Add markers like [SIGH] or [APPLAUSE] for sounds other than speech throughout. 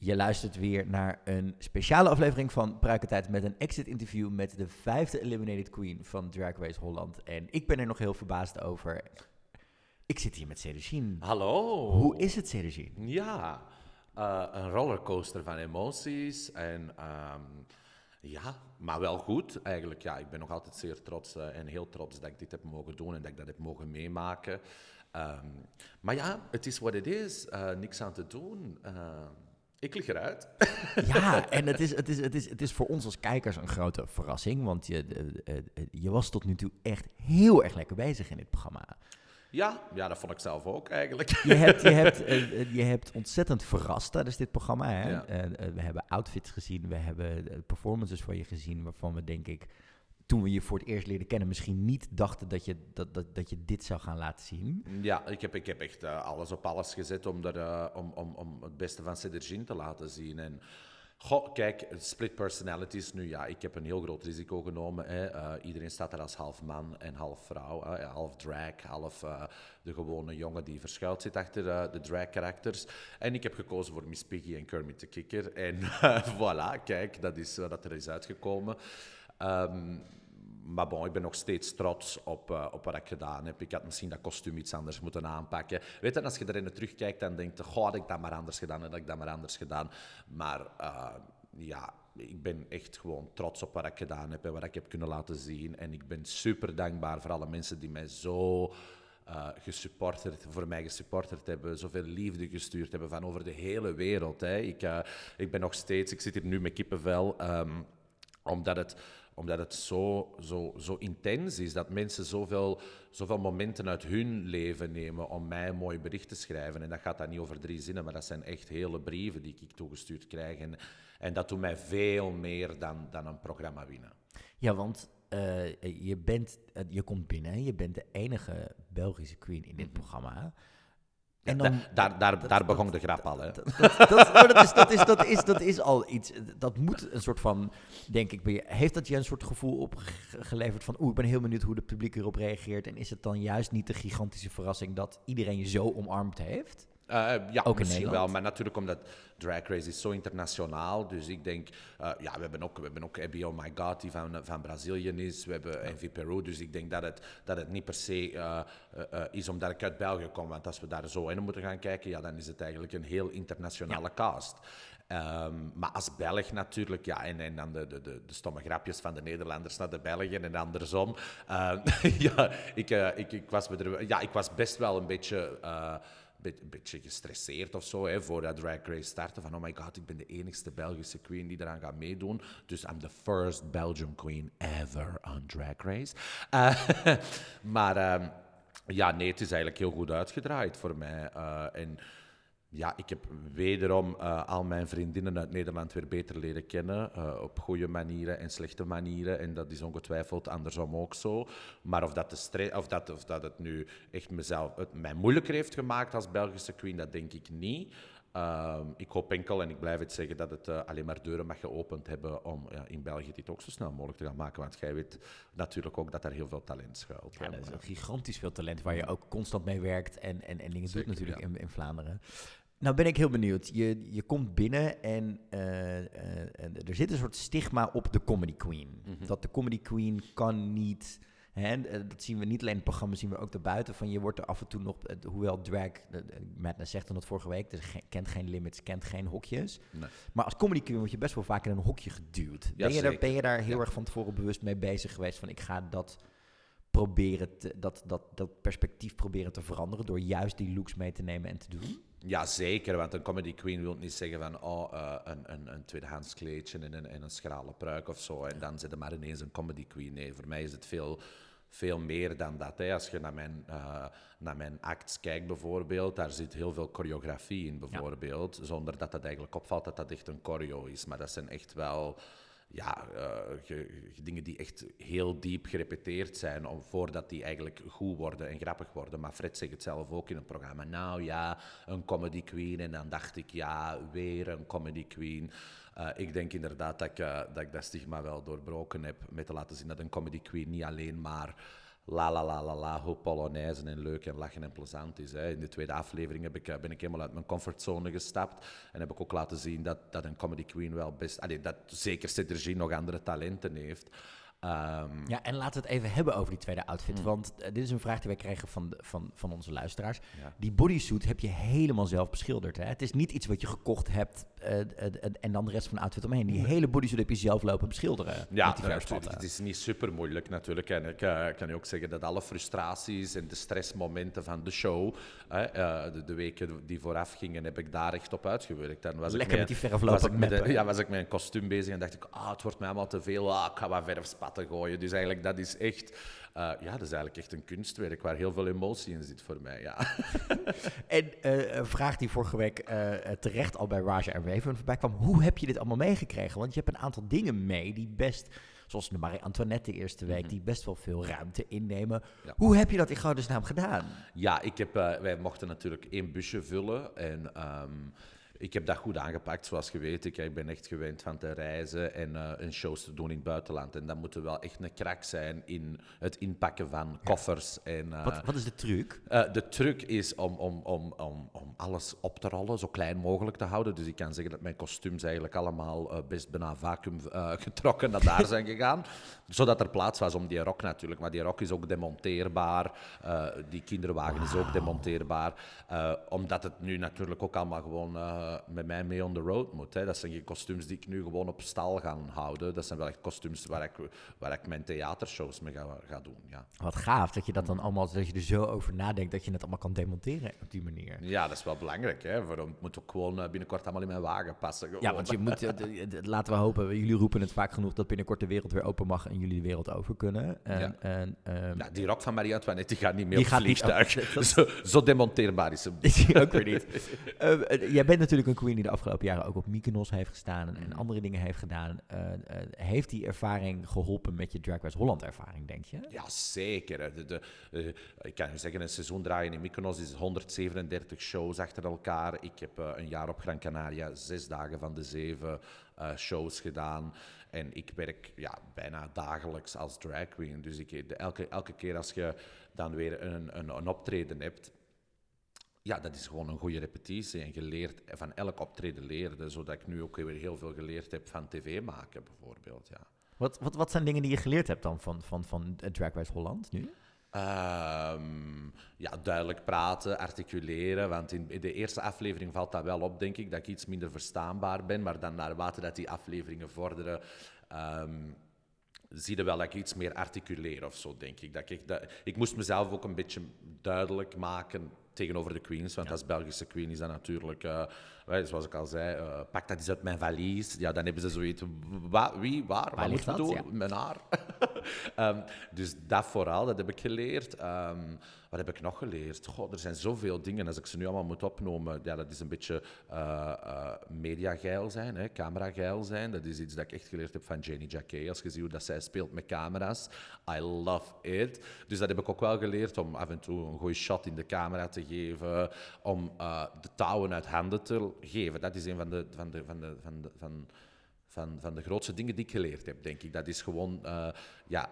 Je luistert weer naar een speciale aflevering van Pruikentijd met een exit-interview met de vijfde Eliminated Queen van Drag Race Holland. En ik ben er nog heel verbaasd over. Ik zit hier met Cedricine. Hallo. Hoe is het, Cedricine? Ja, uh, een rollercoaster van emoties. En ehm, ja, maar wel goed eigenlijk. Ja, ik ben nog altijd zeer trots uh, en heel trots dat ik dit heb mogen doen en dat ik dat heb mogen meemaken. Um, maar ja, het is wat het is. Uh, niks aan te doen. Ik lig eruit. Ja, [LAUGHS] en het is, het, is, het, is, het is voor ons als kijkers een grote verrassing. Want je, je was tot nu toe echt heel erg lekker bezig in dit programma. Ja, ja, dat vond ik zelf ook eigenlijk. Je hebt, je hebt, uh, [LAUGHS] je hebt ontzettend verrast tijdens dit programma. Hè? Ja. We hebben outfits gezien, we hebben performances van je gezien... waarvan we denk ik toen we je voor het eerst leerden kennen, misschien niet dachten dat je, dat, dat, dat je dit zou gaan laten zien? Ja, ik heb, ik heb echt uh, alles op alles gezet om, er, uh, om, om, om het beste van Cedergin te laten zien. En Goh, kijk, split personalities nu, ja, ik heb een heel groot risico genomen. Hè. Uh, iedereen staat er als half man en half vrouw, uh, half drag, half de gewone jongen die verschuild zit achter de drag-karakters. En ik heb gekozen voor Miss Piggy en Kermit de Kikker. En [LAUGHS] voilà, kijk, dat is wat er is uitgekomen. Um, maar bon, ik ben nog steeds trots op, uh, op wat ik gedaan heb. Ik had misschien dat kostuum iets anders moeten aanpakken. Weet je, als je erin terugkijkt, dan denk je, goh, had ik dat maar anders gedaan, had ik dat maar anders gedaan. Maar uh, ja, ik ben echt gewoon trots op wat ik gedaan heb en wat ik heb kunnen laten zien. En ik ben super dankbaar voor alle mensen die mij zo... Uh, voor mij gesupporterd hebben, zoveel liefde gestuurd hebben van over de hele wereld. Hè. Ik, ik ben nog steeds, ik zit hier nu met kippenvel, um, omdat het omdat het zo, zo, zo intens is, dat mensen zoveel, zoveel momenten uit hun leven nemen om mij een mooi bericht te schrijven. En dat gaat dan niet over drie zinnen, maar dat zijn echt hele brieven die ik toegestuurd krijg. En, en dat doet mij veel meer dan, dan een programma winnen. Ja, want uh, je, bent, uh, je komt binnen, je bent de enige Belgische queen in dit mm -hmm. programma. En dan, daar, daar, dat, daar begon dat, de grap al, hè? Dat, dat, is, dat, is, dat, is, dat is al iets. Dat moet een soort van, denk ik, heeft dat je een soort gevoel opgeleverd van, oeh, ik ben heel benieuwd hoe het publiek erop reageert. En is het dan juist niet de gigantische verrassing dat iedereen je zo omarmd heeft? Uh, ja, ook misschien wel, maar natuurlijk omdat Drag Race is zo internationaal. Dus ik denk, uh, ja, we hebben ook, we hebben ook Abby Oh My God, die van, van Brazilië is. We hebben ja. Envy Peru. Dus ik denk dat het, dat het niet per se uh, is omdat ik uit België kom. Want als we daar zo in moeten gaan kijken, ja, dan is het eigenlijk een heel internationale ja. cast. Um, maar als Belg natuurlijk, ja, en, en dan de, de, de, stomme grapjes van de Nederlanders naar de Belgen en andersom. [LAUGHS] Ja, ik, ik, ik, was er, ja, ik was best wel een beetje. Een beetje gestresseerd of zo, hè, voordat Drag Race startte. Van, oh my god, ik ben de enigste Belgische queen die eraan gaat meedoen. Dus I'm the first Belgian queen ever on Drag Race. Uh, [LAUGHS] maar um, ja, nee, het is eigenlijk heel goed uitgedraaid voor mij. Uh, en ja, ik heb wederom uh, al mijn vriendinnen uit Nederland weer beter leren kennen. Uh, op goede manieren en slechte manieren. En dat is ongetwijfeld andersom ook zo. Maar of dat, de of dat, of dat het nu echt mezelf, het mij moeilijker heeft gemaakt als Belgische queen, dat denk ik niet. Uh, ik hoop enkel, en ik blijf het zeggen, dat het uh, alleen maar deuren mag geopend hebben om ja, in België dit ook zo snel mogelijk te gaan maken. Want jij weet natuurlijk ook dat er heel veel talent schuilt. Ja, er is ook gigantisch veel talent waar je ook constant mee werkt en, en, en dingen Zeker, doet natuurlijk ja. in, in Vlaanderen. Nou ben ik heel benieuwd. Je, je komt binnen en uh, uh, er zit een soort stigma op de comedy queen. Mm -hmm. Dat de comedy queen kan niet... Hè, dat zien we niet alleen in het programma, zien we ook daarbuiten. Van je wordt er af en toe nog, hoewel drag, Madness zegt dan dat vorige week, dus kent geen limits, kent geen hokjes. Nee. Maar als comedy queen word je best wel vaak in een hokje geduwd. Ja, ben, je daar, ben je daar heel ja. erg van tevoren bewust mee bezig geweest van ik ga dat proberen, te, dat, dat, dat perspectief proberen te veranderen door juist die looks mee te nemen en te doen? Ja, zeker. Want een comedy queen wil niet zeggen van oh, uh, een, een, een tweedehands kleedje en een, en een schrale pruik of zo. En dan zit er maar ineens een comedy queen. Nee, voor mij is het veel, veel meer dan dat. Hè. Als je naar mijn, uh, naar mijn acts kijkt bijvoorbeeld, daar zit heel veel choreografie in bijvoorbeeld. Ja. Zonder dat het eigenlijk opvalt dat dat echt een choreo is. Maar dat zijn echt wel ja, uh, dingen die echt heel diep gerepeteerd zijn om, voordat die eigenlijk goed worden en grappig worden. Maar Fred zegt het zelf ook in het programma. Nou ja, een comedy queen. En dan dacht ik, ja, weer een comedy queen. Uh, ik denk inderdaad dat ik, uh, dat dat stigma wel doorbroken heb met te laten zien dat een comedy queen niet alleen maar la la la la la, hoe Polonaise en leuk en lachen en plezant is. Hè. In de tweede aflevering heb ik, ben ik helemaal uit mijn comfortzone gestapt en heb ik ook laten zien dat, dat een comedy queen wel best, dat zeker Cedric nog andere talenten heeft. Ehm, ja, en laten we het even hebben over die tweede outfit. Hmm. Want uh, dit is een vraag die wij krijgen van, van, van onze luisteraars. Die bodysuit heb je helemaal zelf beschilderd. Hè? Het is niet iets wat je gekocht hebt uh, uh, en dan de rest van de outfit omheen. Die hele bodysuit heb je zelf lopen beschilderen. Ja, natuurlijk. Het is niet super moeilijk natuurlijk. En ik kan je ook zeggen dat alle frustraties en de stressmomenten van de show, de, de, weken die vooraf gingen, heb ik daar echt op uitgewerkt. Dan was Lekker ik met die verf lopen. Met, ja, was ik met een kostuum bezig en dacht ik, ah, het wordt mij allemaal te veel. Ah, ik ga wat verf gooien. Dus eigenlijk, dat is echt... Uh, ja, dat is eigenlijk echt een kunstwerk waar heel veel emotie in zit voor mij, ja. [LAUGHS] en uh, een vraag die vorige week uh, terecht al bij Raja en Raven voorbij kwam. Hoe heb je dit allemaal meegekregen? Want je hebt een aantal dingen mee die best zoals de Marie-Antoinette de eerste week, mhm. die best wel veel ruimte innemen. Hoe heb je dat in Goudensnaam gedaan? Ja, ik heb, wij mochten natuurlijk één busje vullen en... Um, ik heb dat goed aangepakt, zoals je weet. Ik, ben echt gewend van te reizen en, uh, shows te doen in het buitenland. En dat moet wel echt een krak zijn in het inpakken van koffers. En, uh, wat, wat, is de truc? Uh, de truc is om, om, om, om, om alles op te rollen, zo klein mogelijk te houden. Dus ik kan zeggen dat mijn kostuums eigenlijk allemaal best bijna vacuüm [LAUGHS] getrokken naar daar zijn gegaan. Zodat er plaats was om die rok natuurlijk. Maar die rok is ook demonteerbaar. die kinderwagen is ook demonteerbaar. omdat het nu natuurlijk ook allemaal gewoon uh, met mij mee on the road moet. Hè. Dat zijn geen kostuums die ik nu gewoon op stal ga houden. Dat zijn wel echt kostuums waar ik, waar ik mijn theatershows mee ga, ga doen. Ja. Wat gaaf dat je dat dan allemaal, dat je er zo over nadenkt dat je het allemaal kan demonteren op die manier. Ja, dat is wel belangrijk. Hè. Waarom moet ook gewoon eh, binnenkort allemaal in mijn wagen passen. Ja, want je moet, eh, laten we hopen, jullie roepen het vaak genoeg dat binnenkort de wereld weer open mag en jullie de wereld over kunnen. En, ja. En, um, ja, die rok van Marie Antoinette die gaat niet meer op vliegtuig. Niet, [LAUGHS] zo, zo, demonteerbaar is hem. Is [LAUGHS] ook weer niet. uh, [LAUGHS] jij bent natuurlijk natuurlijk een queen die de afgelopen jaren ook op Mykonos heeft gestaan en, mm. andere dingen heeft gedaan. Uh, uh, heeft die ervaring geholpen met je Drag Race Holland ervaring, denk je? Ja, zeker. De, de, uh, ik kan je zeggen, een seizoen draaien in Mykonos is 137 shows achter elkaar. Ik heb een jaar op Gran Canaria zes dagen van de zeven shows gedaan. En ik werk ja, bijna dagelijks als drag queen. Dus ik, elke, elke keer als je dan weer een, een, een optreden hebt, ja, dat is gewoon een goede repetitie. En geleerd van elk optreden leerde, zodat ik nu ook weer heel veel geleerd heb van tv maken, bijvoorbeeld. Ja. Wat, wat, wat zijn dingen die je geleerd hebt dan van, van, van Drag Race Holland nu? Um, ja, duidelijk praten, articuleren. Want in de eerste aflevering valt dat wel op, denk ik, dat ik iets minder verstaanbaar ben. Maar dan naarmate dat die afleveringen vorderen, um, zie je wel dat ik iets meer articuleer of zo, denk ik. Dat ik, dat, ik moest mezelf ook een beetje duidelijk maken tegenover de queens. Want als Belgische queen is dat natuurlijk, zoals ik al zei, uh, pak dat eens uit mijn valies. Ja, dan hebben ze zoiets, wa, wie, waar, wat moeten we doen? Ja. Mijn haar. um, dus dat vooral, dat heb ik geleerd. Um, wat heb ik nog geleerd? God, er zijn zoveel dingen. Als ik ze nu allemaal moet opnoemen, ja, dat is een beetje uh, uh, mediageil zijn, hè, camerageil zijn. Dat is iets dat ik echt geleerd heb van Jenny Jacquet. Als je ziet hoe dat zij speelt met camera's. I love it. Dus dat heb ik ook wel geleerd om af en toe een goede shot in de camera te geven. Om uh, de touwen uit handen te geven. Dat is een van de, van de, van de, van de, van, van, van de grootste dingen die ik geleerd heb, denk ik. Dat is gewoon, ja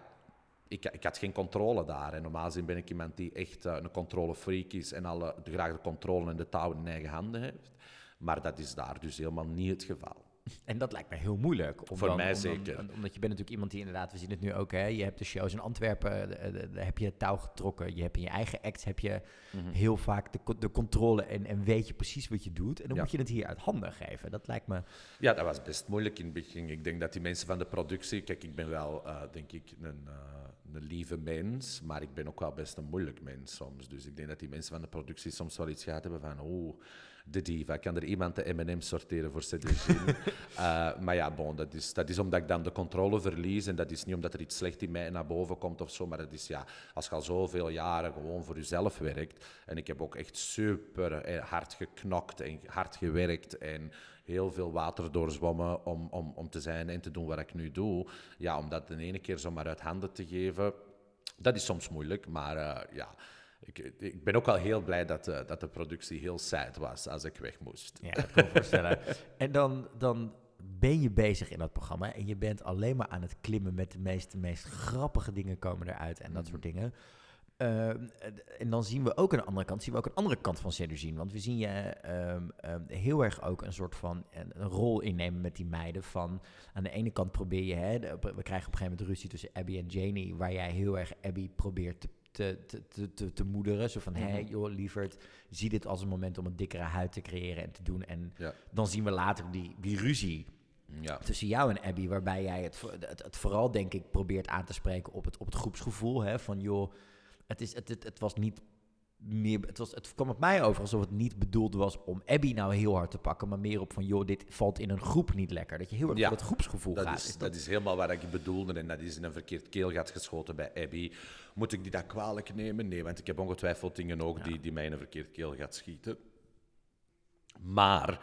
ik, ik, had geen controle daar. En normaal gezien ben ik iemand die echt uh, een controlefreak is en alle, de, graag de controle en de touw in eigen handen heeft. Maar dat is daar dus helemaal niet het geval. En dat lijkt me heel moeilijk. Voor mij zeker. omdat je bent natuurlijk iemand die inderdaad, we zien het nu ook, hè, je hebt de shows in Antwerpen, eh, daar heb je het touw getrokken. Je hebt in je eigen act heb je mhm. heel vaak de, de controle en, en weet je precies wat je doet. En dan moet je het hier uit handen geven. Dat lijkt me... Ja, dat was best moeilijk in het begin. Ik denk dat die mensen van de productie, kijk, ik ben wel, uh, denk ik, een een lieve mens, maar ik ben ook wel best een moeilijk mens soms. Dus ik denk dat die mensen van de productie soms wel iets gehad hebben van, oh, de diva, kan er iemand de M&M sorteren voor CDG? uh, [LAUGHS] eh, maar ja, bon, dat is, dat is omdat ik dan de controle verlies en dat is niet omdat er iets slecht in mij naar boven komt of zo, maar dat is ja, als je al zoveel jaren gewoon voor jezelf werkt, en ik heb ook echt super eh, hard geknokt en hard gewerkt en heel veel water doorzwommen om, om, om te zijn en te doen wat ik nu doe. Ja, om dat de ene keer zomaar uit handen te geven, dat is soms moeilijk, maar uh, ja... Ik, ik, ben ook wel heel blij dat, uh, dat de productie heel sad was als ik weg moest. Ja, dat kan ik voorstellen. [LAUGHS] en dan, dan ben je bezig in dat programma. En je bent alleen maar aan het klimmen met de meest, de meest grappige dingen komen eruit en dat soort mhm. dingen. Ehm, en dan zien we ook aan de andere kant, zien we ook een andere kant van zien. Want we zien je ehm, ehm, heel erg ook een soort van een, rol innemen met die meiden. Van aan de ene kant probeer je, hè, we krijgen op een gegeven moment ruzie tussen Abby en Janie, waar jij heel erg Abby probeert te te, te, te, te, moederen. Zo van, hé, hey, mhm. joh, lieverd, zie dit als een moment om een dikkere huid te creëren en te doen. En dan zien we later die, die ruzie ja. tussen jou en Abby, waarbij jij het, het, het, vooral, denk ik, probeert aan te spreken op het, op het groepsgevoel. Hè, van, joh, het, is, het, het, het was niet meer, het, was, het kwam op mij over alsof het niet bedoeld was om Abby nou heel hard te pakken, maar meer op van, joh, dit valt in een groep niet lekker. Dat je heel erg ja, voor het groepsgevoel dat gaat. Is, dat... dat... is helemaal wat ik bedoelde en dat is in een verkeerd keelgat geschoten bij Abby. Moet ik die dat kwalijk nemen? Nee, want ik heb ongetwijfeld dingen ook die, die mij in een verkeerd keelgat schieten. Maar...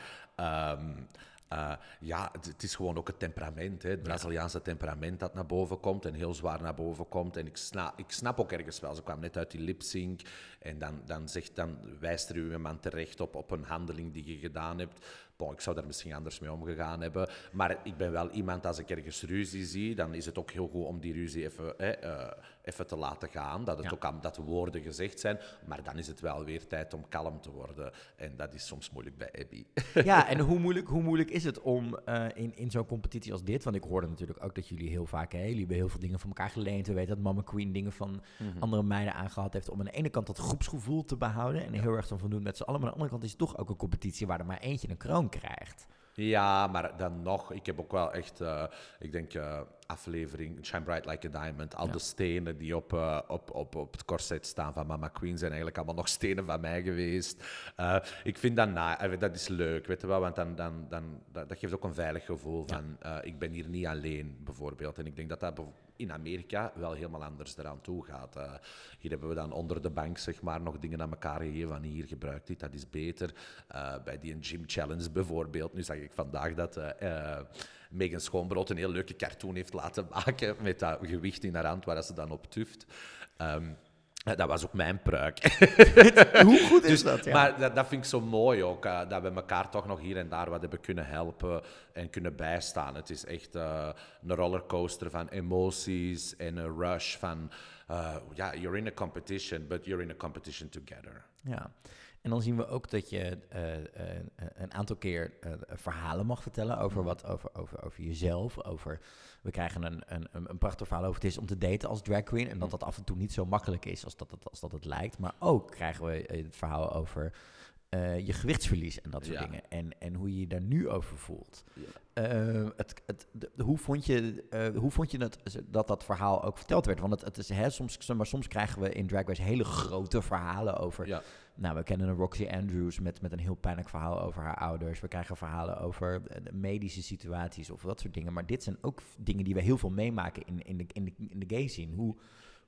Um, uh, ja, het, is gewoon ook het temperament, hè, het Braziliaanse temperament dat naar boven komt en heel zwaar naar boven komt. En ik snap, ik snap ook ergens wel, ze kwam net uit die lip-sync en dan, dan, zegt, dan wijst er uw man terecht op, op een handeling die je gedaan hebt. Bon, ik zou daar misschien anders mee omgegaan hebben. Maar ik ben wel iemand, als ik ergens ruzie zie, dan is het ook heel goed om die ruzie even, eh, even te laten gaan. Dat, het ook aan, dat de woorden gezegd zijn. Maar dan is het wel weer tijd om kalm te worden. En dat is soms moeilijk bij Abby. [LAUGHS] Ja, en hoe moeilijk, hoe moeilijk is het om uh, in, in zo'n competitie als dit... Want ik hoorde natuurlijk ook dat jullie heel vaak... Hè, jullie hebben heel veel dingen van elkaar geleend. We weten dat Mama Queen dingen van mhm. andere meiden aangehad heeft... om aan de ene kant dat groepsgevoel te behouden... en heel erg van doen met z'n allen. Maar aan de andere kant is het toch ook een competitie... waar er maar eentje een kroon krijgt. Ja, maar dan nog, ik heb ook wel echt, uh, ik denk, uh, aflevering Shine Bright Like a Diamond. Al de stenen die op, uh, op, op, op het corset staan van Mama Queen zijn eigenlijk allemaal nog stenen van mij geweest. ik vind dat, na, dat is leuk, weet je wel, want dan, dan, dan, dat, dat geeft ook een veilig gevoel van, ik ben hier niet alleen, bijvoorbeeld. En ik denk dat dat in Amerika wel helemaal anders eraan toe gaat. Uh, hier hebben we dan onder de bank zeg maar, nog dingen aan elkaar gegeven van hier gebruikt dit, dat is beter. Uh, bij die Gym Challenge bijvoorbeeld, nu zag ik vandaag dat uh, Megan Schoonbrood een heel leuke cartoon heeft laten maken met dat gewicht in haar hand waar ze dan op tuft. Um, dat was ook mijn pruik. Hoe goed [LAUGHS] is dus, dat? Ja. Maar dat, dat, vind ik zo mooi ook, uh, dat we elkaar toch nog hier en daar wat hebben kunnen helpen en kunnen bijstaan. Het is echt uh, een rollercoaster van emoties en een rush van, uh, ja, you're in a competition, but you're in a competition together. Ja. En dan zien we ook dat je uh, uh, een aantal keer uh, verhalen mag vertellen over, mhm. wat, over, over, over jezelf. Over, we krijgen een, een, een prachtig verhaal over het is om te daten als drag queen. En dat mhm. dat af en toe niet zo makkelijk is als dat het, als dat het lijkt. Maar ook krijgen we het verhaal over je gewichtsverlies en dat soort dingen. En, en hoe je je daar nu over voelt. Ja. het, het, de, hoe vond je, hoe vond je dat, dat dat verhaal ook verteld werd? Want het, het is, hè, soms, maar soms krijgen we in Drag Race hele grote verhalen over... Ja nou, we kennen een Roxy Andrews met, met een heel pijnlijk verhaal over haar ouders. We krijgen verhalen over eh, medische situaties of dat soort dingen. Maar dit zijn ook dingen die we heel veel meemaken in, in, de, in, de, in de gay scene. Hoe,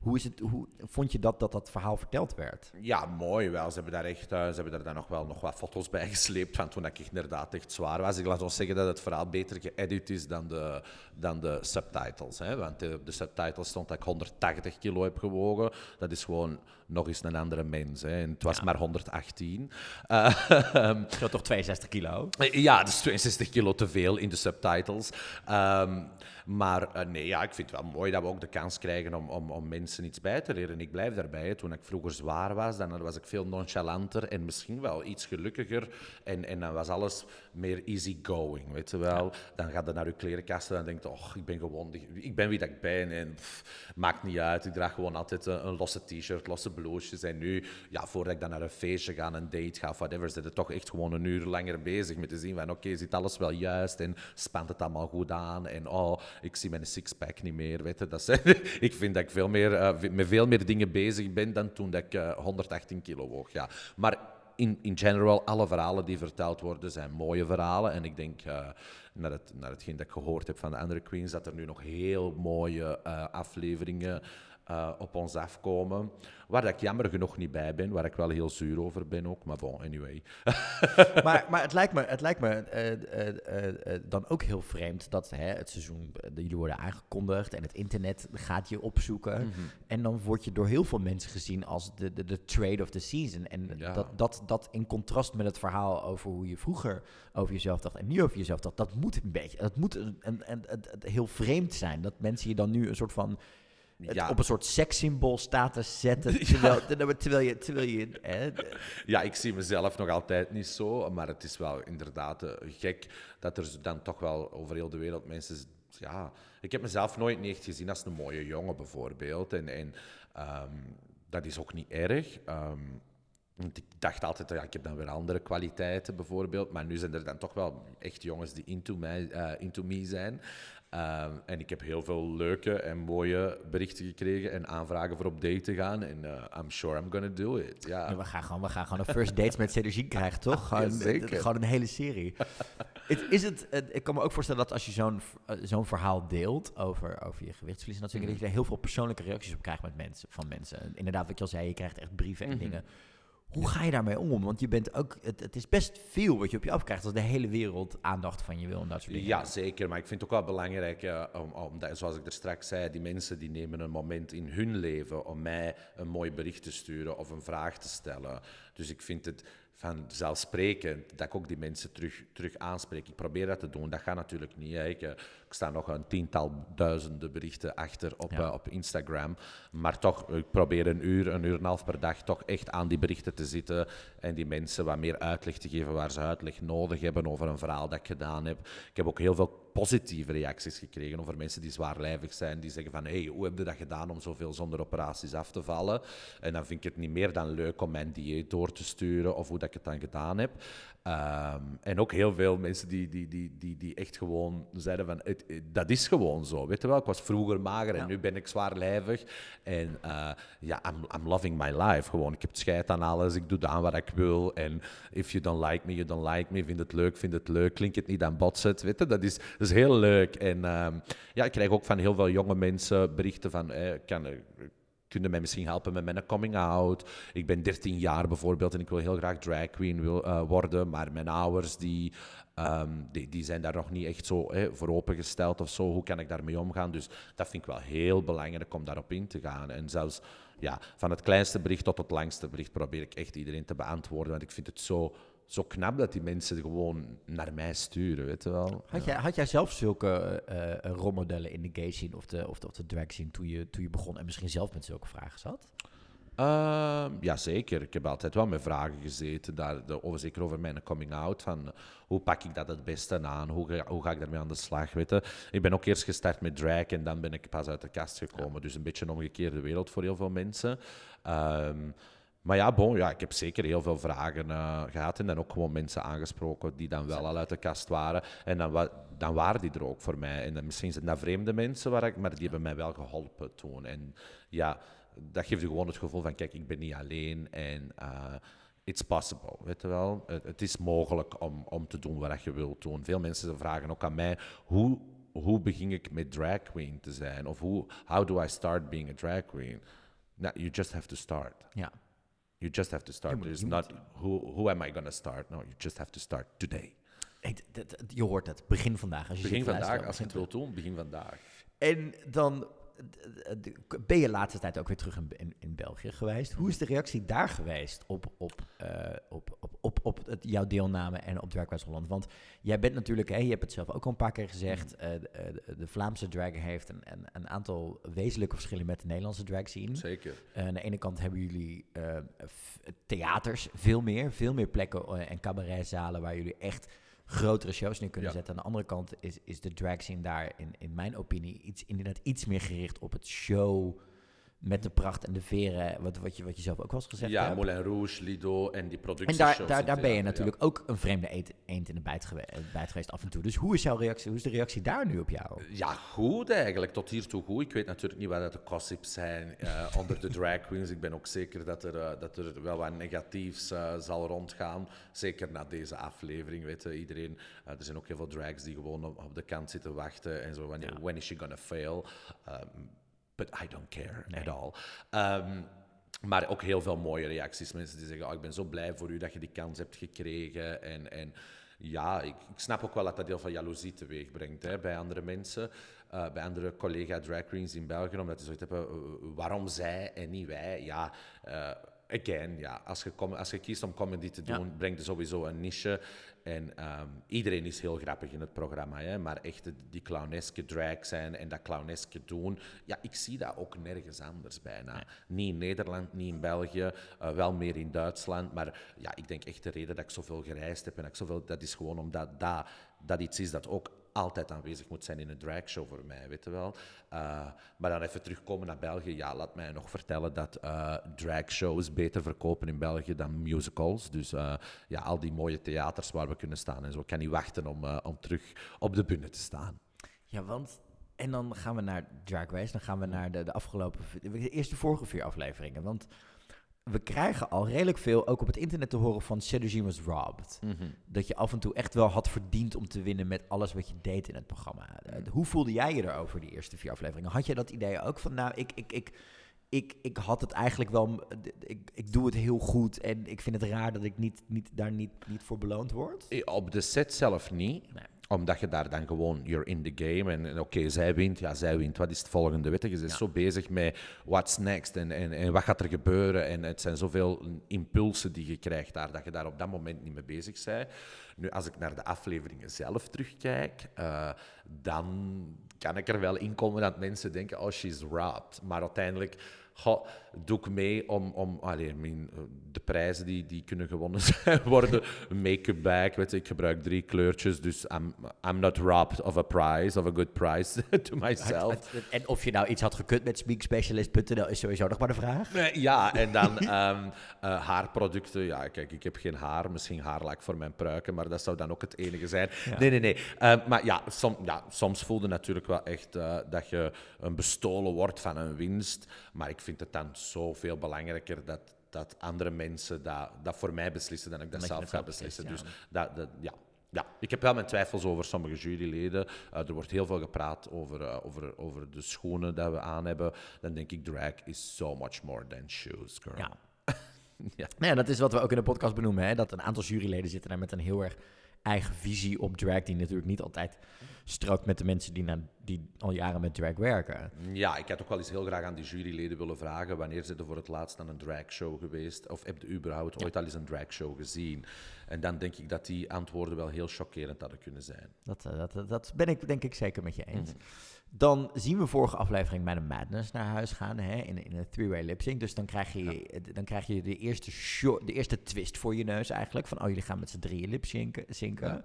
hoe, is het, hoe vond je dat, dat dat verhaal verteld werd? Ja, mooi wel. Ze hebben daar echt uh, ze hebben daar dan nog wel nog wat foto's bij gesleept van toen ik inderdaad echt zwaar was. Ik laat ons zeggen dat het verhaal beter geëdit is dan de, dan de subtitles. Hè? Want de, de subtitles stond dat ik 180 kilo heb gewogen. Dat is gewoon nog eens een andere mens. Hè. En het was maar 118. Uh, um, toch 62 kilo? Ja, dat is 62 kilo te veel in de subtitles. Um, maar uh, nee, ja, ik vind het wel mooi dat we ook de kans krijgen om, om, om mensen iets bij te leren. Ik blijf daarbij. Toen ik vroeger zwaar was, dan was ik veel nonchalanter en misschien wel iets gelukkiger. En, en dan was alles meer easy going, weet je wel. Dan gaat je naar je klerenkast en dan denkt oh, ik ben gewoon, ik ben wie dat ik ben en pff, maakt niet uit. Ik draag gewoon altijd een, een losse t-shirt, losse bloesjes. En nu, ja, voordat ik dan naar een feestje ga, een date ga of whatever, zit het toch echt gewoon een uur langer bezig met te zien van, oké, zit alles wel juist en spant het allemaal goed aan en oh, ik zie mijn sixpack niet meer, weet je. Dat [LAUGHS] ik vind dat ik veel meer, uh, met veel meer dingen bezig ben dan toen dat ik uh, eh, 118 kilo woog, ja. Maar in, in general, alle verhalen die verteld worden zijn mooie verhalen. En ik denk, uh, naar, het, naar hetgeen dat ik gehoord heb van de andere queens, dat er nu nog heel mooie afleveringen uh, op ons afkomen. Waar ik jammer genoeg niet bij ben, waar ik wel heel zuur over ben ook. Maar bon, anyway. [LAUGHS] maar, maar het lijkt me, het lijkt me uh, uh, dan ook heel vreemd dat hè, het seizoen, jullie worden aangekondigd en het internet gaat je opzoeken. Mm -hmm. En dan word je door heel veel mensen gezien als de, de, de trade of the season. En ja. dat, dat, dat in contrast met het verhaal over hoe je vroeger over jezelf dacht en nu over jezelf dacht, dat moet een beetje, dat moet een, een, een, een heel vreemd zijn. Dat mensen je dan nu een soort van ja. op een soort sekssymbool status zetten. [LAUGHS] Terwijl, ja. terwijl je. Terwijl je hè, ja, ik zie mezelf nog altijd niet zo. Maar het is wel inderdaad uh, gek dat er dan toch wel over heel de wereld mensen. Ja, ik heb mezelf nooit niet echt gezien als een mooie jongen, bijvoorbeeld. En, en um, dat is ook niet erg. Um, want ik dacht altijd, ja, ik heb dan weer andere kwaliteiten bijvoorbeeld. Maar nu zijn er dan toch wel echt jongens die into, mij, uh, into me zijn. Um, en ik heb heel veel leuke en mooie berichten gekregen en aanvragen voor op date te gaan. En uh, I'm sure I'm gonna do it. Ja. ja. we, gaan gewoon, we gaan gewoon een first dates met Cedergie krijgen, toch? [LAUGHS] Gewoon, ja, zeker. gewoon een hele serie. [LAUGHS] is het, ik kan me ook voorstellen dat als je zo'n uh, zo'n verhaal deelt over, over je gewichtsverlies... Mm. dat je daar heel veel persoonlijke reacties op krijgt met mensen, van mensen. Inderdaad, wat je al zei, je krijgt echt brieven en mm -hmm. dingen hoe ga je daarmee om? Want je bent ook, het, is best veel wat je op je afkrijgt als de hele wereld aandacht van je wil en dat soort dingen. Ja, zeker. Maar ik vind het ook wel belangrijk, uh, om, om, zoals ik er straks zei, die mensen die nemen een moment in hun leven om mij een mooi bericht te sturen of een vraag te stellen. Dus ik vind het vanzelfsprekend dat ik ook die mensen terug, terug aanspreek. Ik probeer dat te doen. Dat gaat natuurlijk niet. Ik, eh, ik, sta nog een tiental duizenden berichten achter op, ja. uh, op Instagram. Maar toch, ik probeer een uur, een uur en een half per dag toch echt aan die berichten te zitten. En die mensen wat meer uitleg te geven waar ze uitleg nodig hebben over een verhaal dat ik gedaan heb. Ik heb ook heel veel positieve reacties gekregen over mensen die zwaarlijvig zijn. Die zeggen van, hey, hoe heb je dat gedaan om zoveel zonder operaties af te vallen? En dan vind ik het niet meer dan leuk om mijn dieet door te sturen of hoe dat ik het dan gedaan heb. Um, en ook heel veel mensen die, die, die, die, die echt gewoon zeiden van, het, het, dat is gewoon zo. Weet je wel, ik was vroeger mager en ja. nu ben ik zwaarlijvig. En uh, ja, I'm, I'm loving my life gewoon. Ik heb het scheid aan alles, ik doe aan wat ik wil. En if you don't like me, you don't like me. Vind het leuk, vind het leuk. Klinkt het niet, dan bots het. Weet je, dat is, dat is heel leuk. En um, ja, ik krijg ook van heel veel jonge mensen berichten van, eh, kan, kunnen mij misschien helpen met mijn coming out. Ik ben 13 jaar bijvoorbeeld en ik wil heel graag drag queen wil, uh, worden, maar mijn ouders die, um, die, die, zijn daar nog niet echt zo hè, voor opengesteld of zo. Hoe kan ik daarmee omgaan? Dus dat vind ik wel heel belangrijk om daarop in te gaan. En zelfs ja, van het kleinste bericht tot het langste bericht probeer ik echt iedereen te beantwoorden, want ik vind het zo zo knap dat die mensen gewoon naar mij sturen, weet je wel. Had, jij, had jij zelf zulke uh, rolmodellen in de gay scene of de, of de, of de drag scene toen je, toen je begon en misschien zelf met zulke vragen zat? Uh, ja, zeker. Ik heb altijd wel met vragen gezeten, daar, de, over, zeker over mijn coming out. Van, hoe pak ik dat het beste aan? Hoe, hoe ga ik daarmee aan de slag? Weet je? Ik ben ook eerst gestart met drag en dan ben ik pas uit de kast gekomen. Ja. Dus een beetje een omgekeerde wereld voor heel veel mensen. Um, maar ja, bon, ja, ik heb zeker heel veel vragen uh, gehad en dan ook gewoon mensen aangesproken die dan wel al uit de kast waren. En dan, dan waren die er ook voor mij. En dan, misschien zijn dat vreemde mensen, waar ik, maar die hebben mij wel geholpen toen. En ja, dat geeft je gewoon het gevoel van, kijk, ik ben niet alleen en uh, it's possible, weet je wel. Het, het, is mogelijk om, om te doen wat je wilt doen. Veel mensen vragen ook aan mij, hoe, hoe begin ik met drag queen te zijn? Of hoe, how do I start being a drag queen? Nou, you just have to start. Ja. You just have to start. There's not who, who am I going to start? No, you just have to start today. Hey, je hoort het, begin vandaag. Als je begin vandaag, als je het wilt doen, begin vandaag. En dan ben je laatste tijd ook weer terug in, in, in, België geweest. Hoe is de reactie daar geweest op, op, uh, op, op, op, op het, jouw deelname en op Drag Race Holland? Want jij bent natuurlijk, hè, je hebt het zelf ook al een paar keer gezegd, uh, de, de, Vlaamse drag heeft een, een, een, aantal wezenlijke verschillen met de Nederlandse drag scene. Zeker. Uh, aan de ene kant hebben jullie theaters, veel meer, veel meer plekken en cabaretzalen waar jullie echt grotere shows nu kunnen zetten. Aan de andere kant is, is de drag scene daar, in, in mijn opinie, iets, inderdaad iets meer gericht op het show met de pracht en de veren, wat, wat, je, wat je zelf ook wel eens gezegd ja, hebt. Ja, Moulin Rouge, Lido en die productie. En daar, daar, daar ben je natuurlijk ook een vreemde eend, eend in de bijt, gewe bijt, geweest af en toe. Dus hoe is jouw reactie, hoe is de reactie daar nu op jou? Ja, goed eigenlijk, tot hiertoe goed. Ik weet natuurlijk niet wat de gossips zijn uh, onder de drag queens. Ik ben ook zeker dat er, uh, dat er wel wat negatiefs uh, zal rondgaan. Zeker na deze aflevering, weet je, iedereen... er zijn ook heel veel drags die gewoon op, op de kant zitten wachten en zo ja. when is she gonna fail? Um, but I don't care at all. Um, maar ook heel veel mooie reacties. Mensen die zeggen, oh, ik ben zo blij voor u dat je die kans hebt gekregen. En, en ja, ik, ik snap ook wel dat dat heel veel jaloezie teweeg brengt hè, bij andere mensen. Uh, bij andere collega drag queens in België, omdat ze zoiets hebben, waarom zij en niet wij? Ja, uh, again, ja, als je, als je kiest om comedy te doen, ja. brengt er sowieso een niche. En um, iedereen is heel grappig in het programma, hè? maar echt die clowneske drag zijn en dat clowneske doen, ja, ik zie dat ook nergens anders bijna. Niet in Nederland, niet in België, uh, wel meer in Duitsland, maar ja, ik denk echt de reden dat ik zoveel gereisd heb en dat ik zoveel, dat is gewoon omdat dat, dat iets is dat ook altijd aanwezig moet zijn in een dragshow voor mij, weet je wel. Uh, maar dan even terugkomen naar België. Ja, laat mij nog vertellen dat uh, dragshows beter verkopen in België dan musicals. Dus uh, ja, al die mooie theaters waar we kunnen staan en zo. Ik kan niet wachten om, om terug op de bühne te staan. Ja, want... En dan gaan we naar Drag Race. Dan gaan we naar de, de afgelopen... De eerste vorige vier afleveringen. Want we krijgen al redelijk veel, ook op het internet te horen van Sedugene was robbed. Mhm. Dat je af en toe echt wel had verdiend om te winnen met alles wat je deed in het programma. Eh, hoe voelde jij je erover, die eerste vier afleveringen? Had je dat idee ook van, nou, ik, ik, ik, ik, ik had het eigenlijk wel, ik, ik doe het heel goed en ik vind het raar dat ik niet, niet, daar niet, niet voor beloond word? Eh, op de set zelf niet. Nee omdat je daar dan gewoon, you're in the game. En, oké, zij wint, ja, zij wint. Wat is het volgende? Weet je, je bent zo bezig met what's next en, en, en wat gaat er gebeuren. En het zijn zoveel impulsen die je krijgt daar, dat je daar op dat moment niet mee bezig bent. Nu, als ik naar de afleveringen zelf terugkijk, uh, dan kan ik er wel in komen dat mensen denken, oh, she's robbed. Maar uiteindelijk Goh, doe ik mee om, om allee, mijn, eh, de prijzen die, die kunnen gewonnen [LAUGHS] zijn, worden make-up bag. Weet je, ik gebruik drie kleurtjes, dus I'm, I'm not robbed of a prize, of a good prize [LAUGHS] to myself. En of je nou iets had gekund met speakspecialist.nl is sowieso nog maar de vraag. ja, en dan um, [LAUGHS] uh, haarproducten. Ja, kijk, ik heb geen haar, misschien haarlak voor mijn pruiken, maar dat zou dan ook het enige zijn. Nee, nee, nee. Uh, maar ja, som, ja, soms voelde natuurlijk wel echt uh, dat je een bestolen wordt van een winst, maar ik vind het dan zoveel belangrijker dat, dat andere mensen dat, dat voor mij beslissen dan ik dat, zelf ga beslissen. Dus dat, dat, ja, ja, ik heb wel mijn twijfels over sommige juryleden. Uh, er wordt heel veel gepraat over, uh, over, over de schoenen die we aan hebben. Dan denk ik, drag is so much more than shoes, girl. Ja. [LAUGHS] ja. Nou ja, dat is wat we ook in de podcast benoemen. Hè? Dat een aantal juryleden zitten daar met een heel erg eigen visie op drag, die natuurlijk niet altijd strookt met de mensen die, na, die al jaren met drag werken. Ja, ik had ook wel eens heel graag aan die juryleden willen vragen wanneer ze er voor het laatst aan een dragshow geweest of heb je überhaupt ooit al eens een dragshow gezien? En dan denk ik dat die antwoorden wel heel chockerend hadden kunnen zijn. Dat, eh, dat, dat ben ik denk ik zeker met je eens. Mhm. Dan zien we vorige aflevering met een Madness naar huis gaan hè, in, in een three-way lip sync. Dus dan krijg je, dan krijg je de, eerste de eerste twist voor je neus eigenlijk. Van, oh, jullie gaan met z'n drieën lip zinken.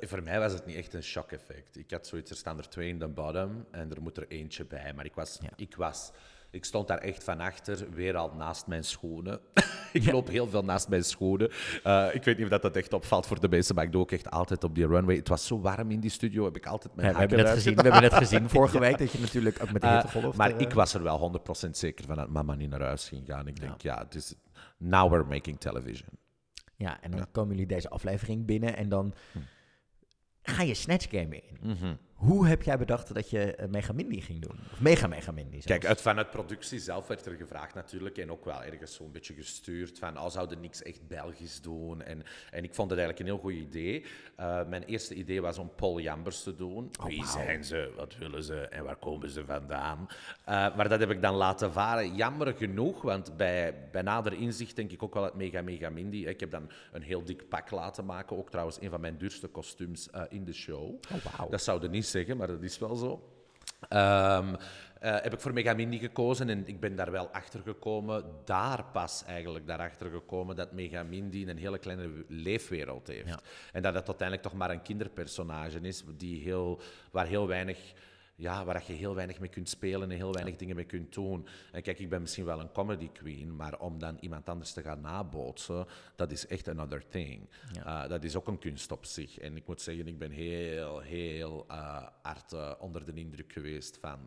voor mij was het niet echt een shock effect. Ik had zoiets, er staan er twee in de bottom en er moet er eentje bij. Maar ik was, ik was ik stond daar echt van achter, weer al naast mijn schoenen. [LAUGHS] ik loop heel veel naast mijn schoenen. Uh, ik weet niet of dat, dat echt opvalt voor de mensen, maar ik doe ook echt altijd op die runway. Het was zo warm in die studio, heb ik altijd mijn ja, we, hebben het gezien, we hebben het gezien [LAUGHS] vorige week, dat je natuurlijk ook met de uh. Maar uh, ik was er wel 100% zeker van dat mama niet naar huis ging gaan. Ik denk, ja, dus now we're making television. Ja, en dan komen jullie deze aflevering binnen en dan... Hm. ga je Snatch Game in. Mm -hmm. Hoe heb jij bedacht dat je uh, Megamindy ging doen? Of Mega Megamindy zelfs? Kijk, uit, vanuit productie zelf werd er gevraagd natuurlijk. En ook wel ergens zo'n beetje gestuurd van... Oh, zouden niks echt Belgisch doen? En, en ik vond het eigenlijk een heel goed idee. Uh, mijn eerste idee was om Paul Jambers te doen. Oh, Wie zijn ze? Wat willen ze? En waar komen ze vandaan? Uh, maar dat heb ik dan laten varen. Jammer genoeg, want bij, bij nader inzicht denk ik ook wel het Mega Mega Mindy. Ik heb dan een heel dik pak laten maken. Ook trouwens een van mijn duurste kostuums in de show. Oh, wow. Dat zouden niet zeggen, maar dat is wel zo. Um, uh, heb ik voor Megamindi gekozen en ik ben daar wel achter gekomen, daar pas eigenlijk daarachter gekomen dat Megamindi een hele kleine leefwereld heeft. Ja. En dat het uiteindelijk toch maar een kinderpersonage is die heel, waar heel weinig ja, waar je heel weinig mee kunt spelen en heel weinig dingen mee kunt doen. En kijk, ik ben misschien wel een comedy queen, maar om dan iemand anders te gaan nabootsen, dat is echt another thing. Uh, dat is ook een kunst op zich. En ik moet zeggen, ik ben heel, heel uh, hard uh, onder de indruk geweest van,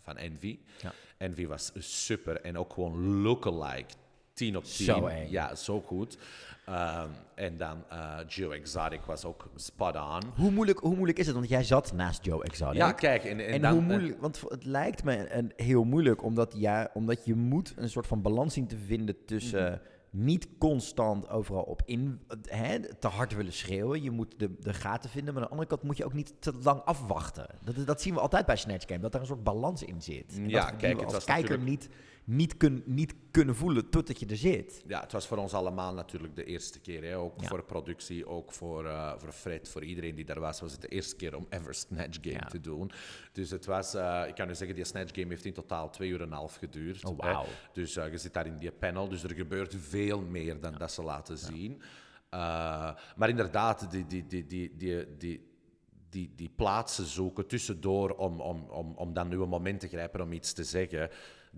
van Envy. Ja. Envy was super en ook gewoon lookalike 10 op 10. Zo, ja, zo goed. Um, en dan uh, Joe Exotic was ook spot on. Hoe moeilijk, hoe moeilijk is het? Want jij zat naast Joe Exotic. Ja, kijk. En, en, en dan, hoe moeilijk, want het lijkt me een, heel moeilijk, omdat, ja, omdat je moet een soort van balans zien te vinden tussen... Mhm. niet constant overal op in hè, te hard willen schreeuwen. Je moet de, de gaten vinden. Maar aan de andere kant moet je ook niet te lang afwachten. Dat, dat zien we altijd bij Snatch Game. Dat er een soort balans in zit. ja, kijk, als kijker niet niet, kun, niet kunnen voelen totdat je er zit. Ja, het was voor ons allemaal natuurlijk de eerste keer. Hè? Ook voor productie, ook voor, uh, voor Fred, voor iedereen die daar was, was het de eerste keer om ever Snatch Game te doen. Dus het was, uh, ik kan u zeggen, die Snatch Game heeft in totaal twee uur en een half geduurd. Oh, wow. Dus uh, je zit daar in die panel, dus er gebeurt veel meer dan dat ze laten zien. maar inderdaad, die, die, die, die, die, die die, die plaatsen zoeken tussendoor om, om, om, om dan nu een moment te grijpen om iets te zeggen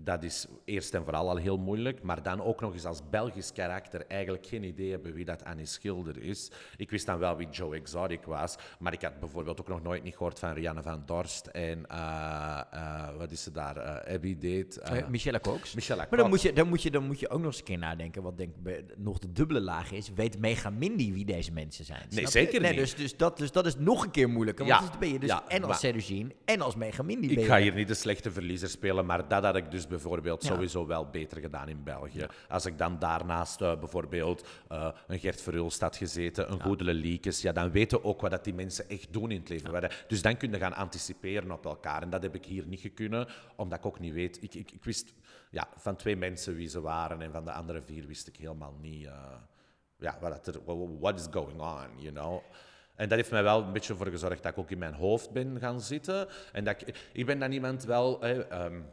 dat is eerst en vooral al heel moeilijk. Maar dan ook nog eens als Belgisch karakter eigenlijk geen idee hebben wie dat Annie Schilder is. Ik wist dan wel wie Joe Exotic was. Maar ik had bijvoorbeeld ook nog nooit niet gehoord van Rianne van Dorst. En uh, uh, wat is ze daar? Uh, Abby Date. Michelle Cox. Michelle maar dan moet, je, dan, moet je, dan moet je ook nog eens een keer nadenken. Wat denk ik nog de dubbele laag is. Weet Mega Mindy wie deze mensen zijn? Nee, zeker nee, niet. Dus, dus, dat, dus dat is nog een keer moeilijker. Want ja, dan ben je dus en als Sedugine en als Mega Mindy. Ik ga hier niet de slechte verliezer spelen. Maar dat had ik dus bijvoorbeeld sowieso wel beter gedaan in België. Als ik dan daarnaast uh, bijvoorbeeld uh, een Gert Verhulst had gezeten, een ja. Goedele Liekes, ja, dan weten ook wat dat die mensen echt doen in het leven. Dus dan kun je gaan anticiperen op elkaar. En dat heb ik hier niet gekunnen, omdat ik ook niet weet. Ik, ik, ik wist ja, van twee mensen wie ze waren en van de andere vier wist ik helemaal niet. Uh, ja, wat er, what is going on, you know? En dat heeft mij wel een beetje voor gezorgd dat ik ook in mijn hoofd ben gaan zitten. En dat ik, ik ben dan iemand wel... um,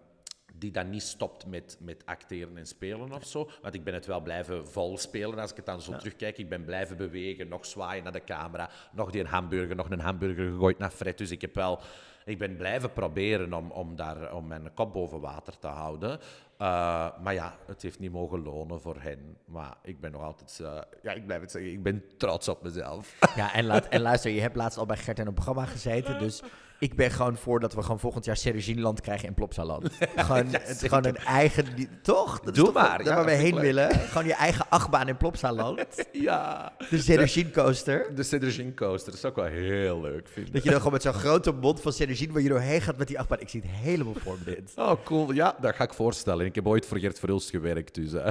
die dan niet stopt met, met acteren en spelen of zo. Want ik ben het wel blijven vol spelen als ik het dan zo terugkijk. Ik ben blijven bewegen, nog zwaaien naar de camera, nog die een hamburger, nog een hamburger gegooid naar Fred. Dus ik heb wel... Ik ben blijven proberen om, om, daar, om mijn kop boven water te houden. Uh, maar ja, het heeft niet mogen lonen voor hen. Maar ik ben nog altijd, uh, ja, ik blijf het zeggen, ik ben trots op mezelf. Ja, en, laat, en luister, je hebt laatst al bij Gert in een programma gezeten. [LAUGHS] Dus ik ben gewoon voor dat we gewoon volgend jaar Serginland krijgen in Plopsaland. [LAUGHS] gewoon, het, gewoon een eigen... Toch? Dat Doe toch maar. Daar waar we heen willen. Gewoon je eigen achtbaan in Plopsaland. [LAUGHS] ja. De Sergin coaster. De Sergin coaster. Dat is ook wel heel leuk, vind Dat je dan gewoon met zo'n grote mond van Sergin waar je doorheen gaat met die achtbaan. Ik zie het helemaal voor me [LAUGHS] dit. Oh, cool. Ja, dat ga ik voorstellen. Ik heb ooit voor Gert Verhulst gewerkt, dus uh,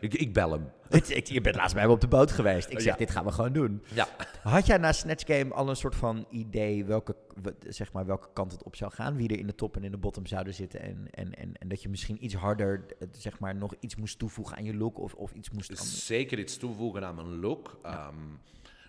ik, ik bel hem. Je bent laatst bij me op de boot geweest. Ik zeg, dit gaan we gewoon doen. Ja. Had jij na Snatch Game al een soort van idee welke, zeg maar, welke kant het op zou gaan? Wie er in de top en in de bottom zouden zitten? En, en, en, en dat je misschien iets harder, zeg maar, nog iets moest toevoegen aan je look? Of, of iets moest... Zeker iets toevoegen aan mijn look. Ehm,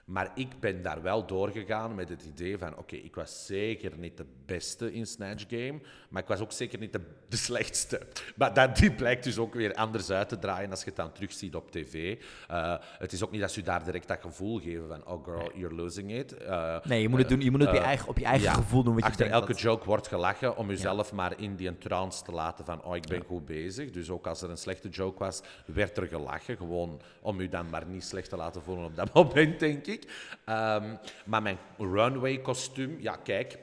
maar ik ben daar wel doorgegaan met het idee van: oké, ik was zeker niet de beste in Snatch Game, maar ik was ook zeker niet de, de slechtste. Maar dat, die blijkt dus ook weer anders uit te draaien als je het dan terugziet op tv. Uh, het is ook niet dat ze daar direct dat gevoel geven van: oh girl, you're losing it. Uh, nee, je moet het, doen, je moet het op, je eh, eigen, op je eigen gevoel doen. Wat achter je elke joke wordt gelachen om jezelf maar in die trance te laten van: oh, ik ben goed bezig. Dus ook als er een slechte joke was, werd er gelachen. Gewoon om je dan maar niet slecht te laten voelen op dat [LAUGHS] moment, denk ik. Um, maar mijn runway kostuum, ja kijk,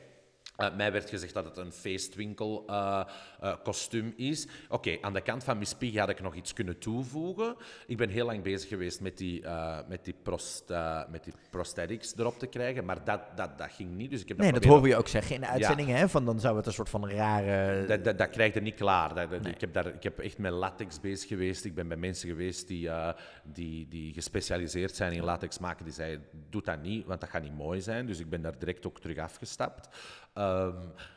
uh, mij werd gezegd dat het een feestwinkel uh, uh, kostuum is. Oké, aan de kant van Miss Piggy had ik nog iets kunnen toevoegen. Ik ben heel lang bezig geweest met die, met die, prost, met die prosthetics erop te krijgen, maar dat, dat, dat ging niet. Dus ik heb nee, dat, dat horen je ook zeggen in de uitzending, hè? Van dan zou het een soort van rare... Dat, dat, dat krijg je niet klaar. Dat, ik, heb daar, ik heb echt met latex bezig geweest. Ik ben bij mensen geweest die, die, die gespecialiseerd zijn in latex maken. Die zeiden, doe dat niet, want dat gaat niet mooi zijn. Dus ik ben daar direct ook terug afgestapt. Um,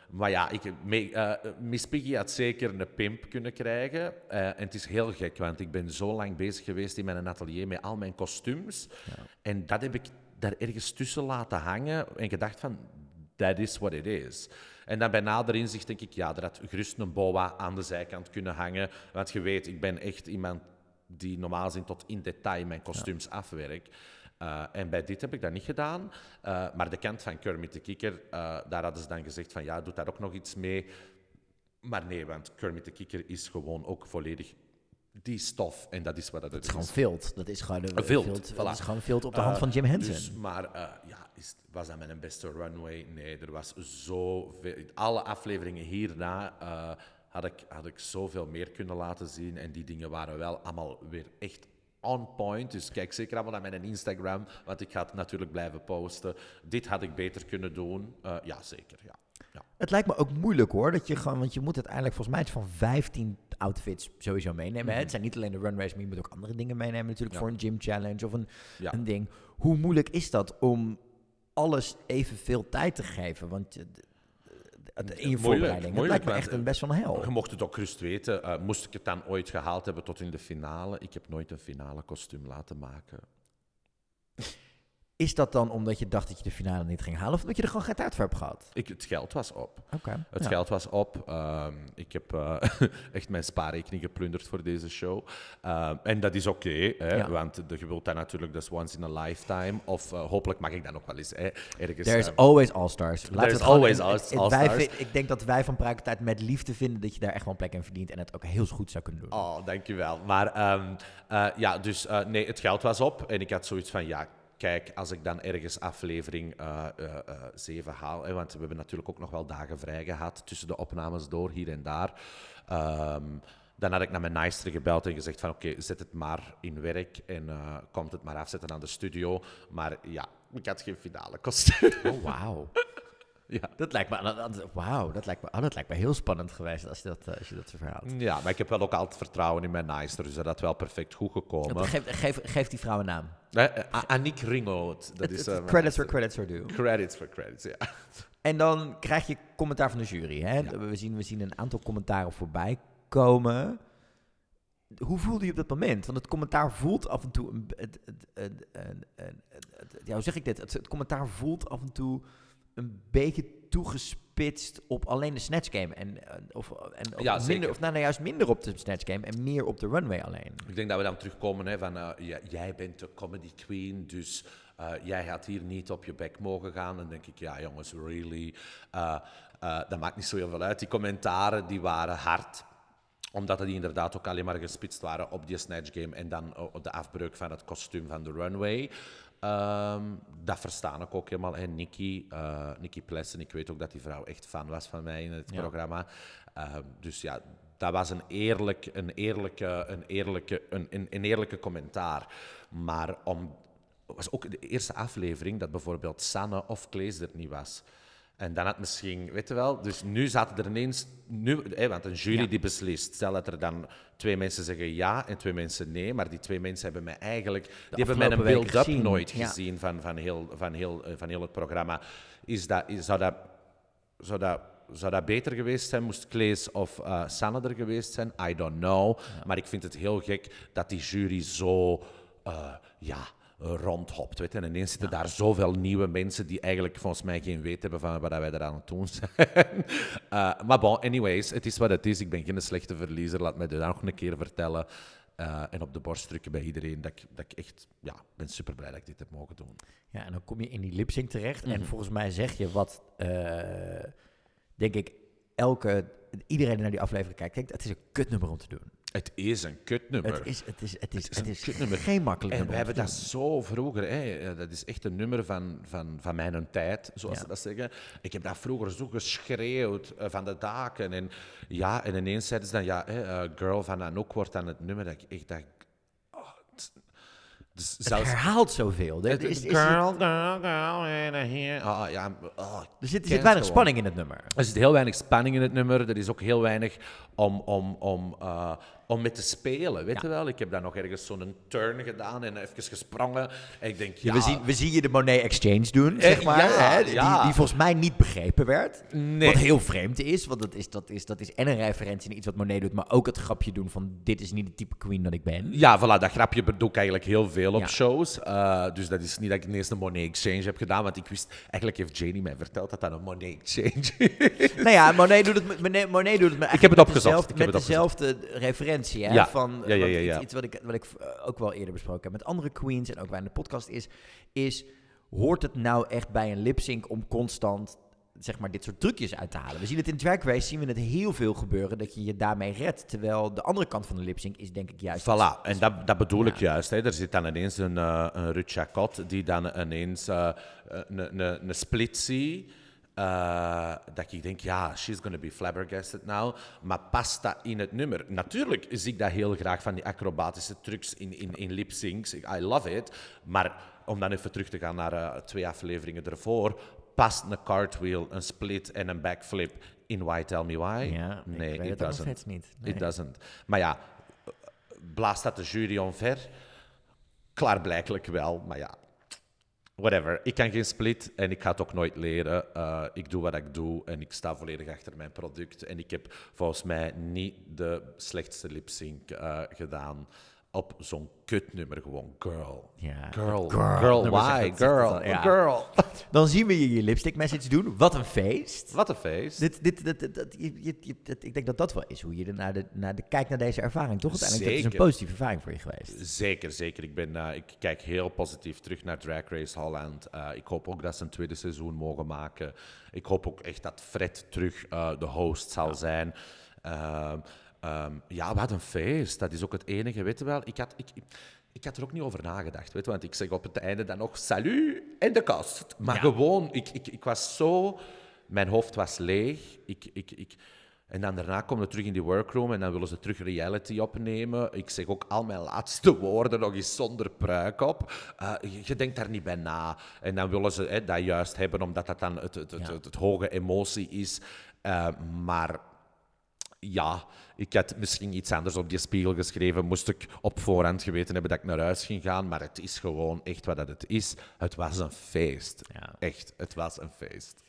maar ja, ik, uh, Miss Piggy had zeker een pimp kunnen krijgen. Uh, en het is heel gek, want ik ben zo lang bezig geweest in mijn atelier met al mijn kostuums. Ja. En dat heb ik daar ergens tussen laten hangen en gedacht van, that is what it is. En dan bij nader inzicht denk ik, ja, er had gerust een boa aan de zijkant kunnen hangen. Want je weet, ik ben echt iemand die normaal gezien tot in detail mijn kostuums ja. afwerkt. Uh, en bij dit heb ik dat niet gedaan. Uh, maar de kant van Kermit de Kikker, uh, daar hadden ze dan gezegd van ja, doe daar ook nog iets mee. Maar nee, want Kermit de Kikker is gewoon ook volledig die stof. En dat is wat het, het is. gewoon vilt. Dat is gewoon een vilt. vilt voilà. Dat is gewoon vilt op de hand van Jim Henson. Dus, maar ja, is, was dat mijn beste runway? Nee, er was zo veel. Alle afleveringen hierna had ik, had ik zoveel meer kunnen laten zien. En die dingen waren wel allemaal weer echt on point. Dus kijk zeker allemaal naar mijn Instagram, want ik ga het natuurlijk blijven posten. Dit had ik beter kunnen doen. Uh, ja, zeker. Ja. ja. Het lijkt me ook moeilijk hoor, dat je gewoon, want je moet uiteindelijk volgens mij van 15 outfits sowieso meenemen. Mm Het zijn niet alleen de runways, maar je moet ook andere dingen meenemen natuurlijk voor een gym challenge of een, een ding. Hoe moeilijk is dat om alles evenveel tijd te geven? Want in je voorbereiding. Het lijkt me echt een best wel een hel. Je mocht het ook rust weten. Uh, moest ik het dan ooit gehaald hebben tot in de finale? Ik heb nooit een finale kostuum laten maken. Is dat dan omdat je dacht dat je de finale niet ging halen, of omdat je er gewoon geen tijd voor hebt gehad? Ik, het geld was op. Oké. het geld was op. Ehm, ik heb uh, [LAUGHS] echt mijn spaarrekening geplunderd voor deze show. Ehm, en dat is oké, want de, je wilt dat natuurlijk, dat is once in a lifetime. Of uh, hopelijk mag ik dan ook wel eens hè, ergens... There's um, always all-stars. There's always all-stars. Ik denk dat wij van Pruikentijd met liefde vinden dat je daar echt wel een plek in verdient en het ook heel goed zou kunnen doen. Oh, dankjewel. Maar um, uh, ja, dus nee, het geld was op en ik had zoiets van, ja, kijk, als ik dan ergens aflevering uh, uh, 7 haal, hè, want we hebben natuurlijk ook nog wel dagen vrij gehad tussen de opnames door, hier en daar. Um, dan had ik naar mijn naaister gebeld en gezegd van oké, zet het maar in werk en komt het maar afzetten aan de studio. Maar ja, ik had geen finale kosten. Oh, wauw. Ja. Dat lijkt me, wauw, dat lijkt me, oh, dat lijkt me heel spannend geweest als je dat, uh, als je dat zo verhaalt. Ja, maar ik heb wel ook altijd vertrouwen in mijn naaister, dus dat is wel perfect goed gekomen. Geef, geef, geef die vrouw een naam. Uh, Aniek Ringoot. Dat is, uh, credits for credits are due. Credits for credits, ja. [LAUGHS] En dan krijg je commentaar van de jury. Hè? We, zien, we zien een aantal commentaren voorbij komen. Hoe voelde je op dat moment? Want het commentaar voelt af en toe... Een, het, het, ja, hoe zeg ik dit? Het, commentaar voelt af en toe een beetje toegespitst op alleen de Snatch Game. En, eh, of, en of ja, minder, of nou, nou, juist minder op de Snatch Game en meer op de runway alleen. Ik denk dat we dan terugkomen hè, van uh, jij bent de comedy queen, dus uh, jij had hier niet op je bek mogen gaan. Dan denk ik, ja jongens, really. dat maakt niet zo heel veel uit. Die commentaren die waren hard omdat die inderdaad ook alleen maar gespitst waren op die Snatch Game en dan op de afbreuk van het kostuum van de runway. Um, dat verstaan ik ook helemaal. Hè. Nikki, uh, Nikki Plessen, ik weet ook dat die vrouw echt fan was van mij in het programma. Um, dus ja, dat was een, eerlijk, een, eerlijke, een, eerlijke, een, een, een eerlijke commentaar. Maar om, was ook de eerste aflevering dat bijvoorbeeld Sanne of Klees er niet was. En dan had misschien, weet je wel, dus nu zaten er ineens, nu, want een jury die beslist, stel dat er dan twee mensen zeggen ja en twee mensen nee, maar die twee mensen hebben mij eigenlijk, die hebben mij een build-up nooit gezien van, van, heel, van, heel, eh, van heel het programma. Is dat, is, zou, dat, zou, dat, zou dat beter geweest zijn? Moest Klees of uh, Sanne er geweest zijn? I don't know. Maar ik vind het heel gek dat die jury zo, uh, ja rondhopt. Weet je. En ineens zitten daar zoveel nieuwe mensen die eigenlijk volgens mij geen weet hebben van wat wij eraan het doen [LAUGHS] zijn. uh, maar bon, anyways, het is wat het is. Ik ben geen slechte verliezer. Laat mij dat nog een keer vertellen. Uh, en op de borst drukken bij iedereen. Dat ik, dat ik echt ja, ben super blij dat ik dit heb mogen doen. Ja, en dan kom je in die lipsync terecht. En mhm. volgens mij zeg je wat, uh, denk ik, elke, iedereen die naar die aflevering kijkt, denkt, het is een kutnummer om te doen. Het is een kutnummer. Het is, het is, het is, het is, het is geen makkelijk nummer. En we hebben dat zo vroeger. Hè. Dat is echt een nummer van, van, van mijn tijd, zoals ze dat zeggen. Ik heb dat vroeger zo geschreeuwd uh, van de daken. En, ja, en ineens zeiden ze dan, ja, hè, uh, Girl van Anouk wordt dan het nummer. Dat ik echt dacht, dus het zelfs, herhaalt zoveel. Het, is, is girl, girl, girl, here. Oh, ja, oh, er zit, er zit weinig spanning in het nummer. Er zit heel weinig spanning in het nummer. Er is ook heel weinig om, om, om uh, om met te spelen. Weet je wel? Ik heb daar nog ergens zo'n turn gedaan en even gesprongen. En ik denk, ja... we, zien, we zien je de Monet Exchange doen, eh, zeg maar. Hè? Die, die, volgens mij niet begrepen werd. Nee. Wat heel vreemd is, want dat is, dat, is, dat is en een referentie naar iets wat Monet doet, maar ook het grapje doen van dit is niet de type queen dat ik ben. Ja, voilà, dat grapje doe ik eigenlijk heel veel op shows. Uh, dus dat is niet dat ik ineens een Monet Exchange heb gedaan, want ik wist... Eigenlijk heeft Janie mij verteld dat dat een Monet Exchange is. Nou ja, Monet doet het, Monet, Monet doet het met, ik heb het opgezocht. Met dezelfde referentie ja, van ja, ja, iets, wat ik, wat ik eh, ook wel eerder besproken heb met andere queens en ook bij de podcast is, is hoort het nou echt bij een lip-sync om constant zeg maar dit soort trucjes uit te halen. We zien het in Drag Race, zien we het heel veel gebeuren dat je je daarmee redt. Terwijl de andere kant van de lip-sync is denk ik juist... Voilà, en dat, dat bedoel ik juist. Hè. Er zit dan ineens een, uh, een Ruth die dan ineens uh, een, een, een splitsie Uh, dat ik denk, ja, she's gonna be flabbergasted now. Maar past dat in het nummer? Natuurlijk zie ik dat heel graag van die acrobatische trucs in, in, in lip syncs. I love it. Maar om dan even terug te gaan naar uh, twee afleveringen ervoor, past een cartwheel, een split en een backflip in Why Tell Me Why? Ja, nee, it doesn't. niet. Nee. It doesn't. Maar ja, blaast dat de jury onver? Klaarblijkelijk wel, maar ja, whatever. Ik kan geen split en ik ga het ook nooit leren. Uh, ik doe wat ik doe en ik sta volledig achter mijn product. En ik heb volgens mij niet de slechtste lip sync uh, gedaan op zo'n kutnummer gewoon. Girl. Ja. Girl. Girl. why? Girl. Girl. [LAUGHS] Dan zien we je je lipstick message doen. Wat een feest. Wat een feest. Dit, dit, je, je, je, ik denk dat dat wel is hoe je naar de, naar de, kijkt naar deze ervaring. Toch uiteindelijk, dat is een positieve ervaring voor je geweest. Zeker, zeker. Ik, ben, uh, ik kijk heel positief terug naar Drag Race Holland. Uh, ik hoop ook dat ze een tweede seizoen mogen maken. Ik hoop ook echt dat Fred terug uh, de host zal ja. zijn. Um, ja, wat een feest. Dat is ook het enige, weet je wel. Ik had, ik, ik had er ook niet over nagedacht, weet je, want ik zeg op het einde dan nog salut en de kast. Maar gewoon, ik, ik, ik was zo... Mijn hoofd was leeg. Ik, ik, ik, en dan daarna komen we terug in die workroom en dan willen ze terug reality opnemen. Ik zeg ook al mijn laatste woorden nog eens zonder pruik op. Uh, je, denkt daar niet bij na. En dan willen ze dat juist hebben, omdat dat dan het, het, het, het hoge emotie is. Uh, maar ja, ik had misschien iets anders op die spiegel geschreven. Moest ik op voorhand geweten hebben dat ik naar huis ging gaan. Maar het is gewoon echt wat het is. Het was een feest. Ja. Echt, het was een feest.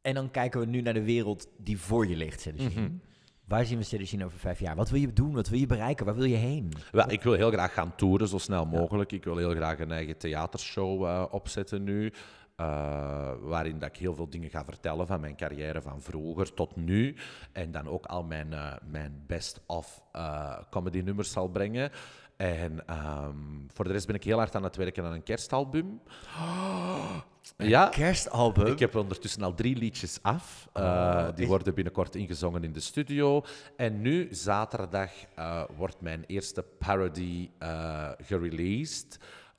En dan kijken we nu naar de wereld die voor je ligt, Cedricine. Mm Waar zien we Cedricine over vijf jaar? Wat wil je doen? Wat wil je bereiken? Waar wil je heen? Wel, ik wil heel graag gaan toeren, zo snel mogelijk. Ik wil heel graag een eigen theatershow uh, opzetten nu. Uh, waarin dat ik heel veel dingen ga vertellen van mijn carrière van vroeger tot nu. En dan ook al mijn, uh, mijn best-of uh, comedy nummers zal brengen. En um, voor de rest ben ik heel hard aan het werken aan een kerstalbum. Oh, [GASPS] een ja, kerstalbum? Ik heb ondertussen al drie liedjes af. Oh, die worden binnenkort ingezongen in de studio. En nu, zaterdag, wordt mijn eerste parody gereleased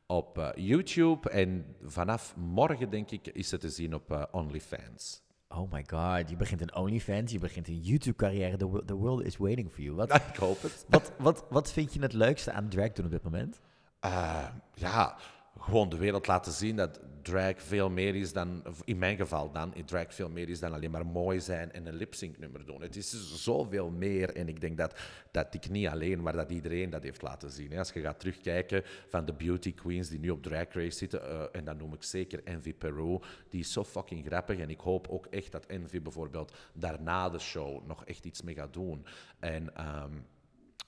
op uh, YouTube. En vanaf morgen, denk ik, is het te zien op uh, OnlyFans. Oh my god, je begint een OnlyFans, je begint een YouTube-carrière. The, the, world is waiting for you. Wat, [LAUGHS] ik hoop het. Wat, wat, wat vind je het leukste aan drag doen op dit moment? Uh, ja, gewoon de wereld laten zien dat drag veel meer is dan, in mijn geval dan, drag veel meer is dan alleen maar mooi zijn en een lip-sync nummer doen. Het is zoveel meer en ik denk dat, dat ik niet alleen, maar dat iedereen dat heeft laten zien. Als je gaat terugkijken van de beauty queens die nu op Drag Race zitten, uh, en dan noem ik zeker Envy Peru, die is zo fucking grappig en ik hoop ook echt dat Envy bijvoorbeeld daarna de show nog echt iets mee gaat doen. En um,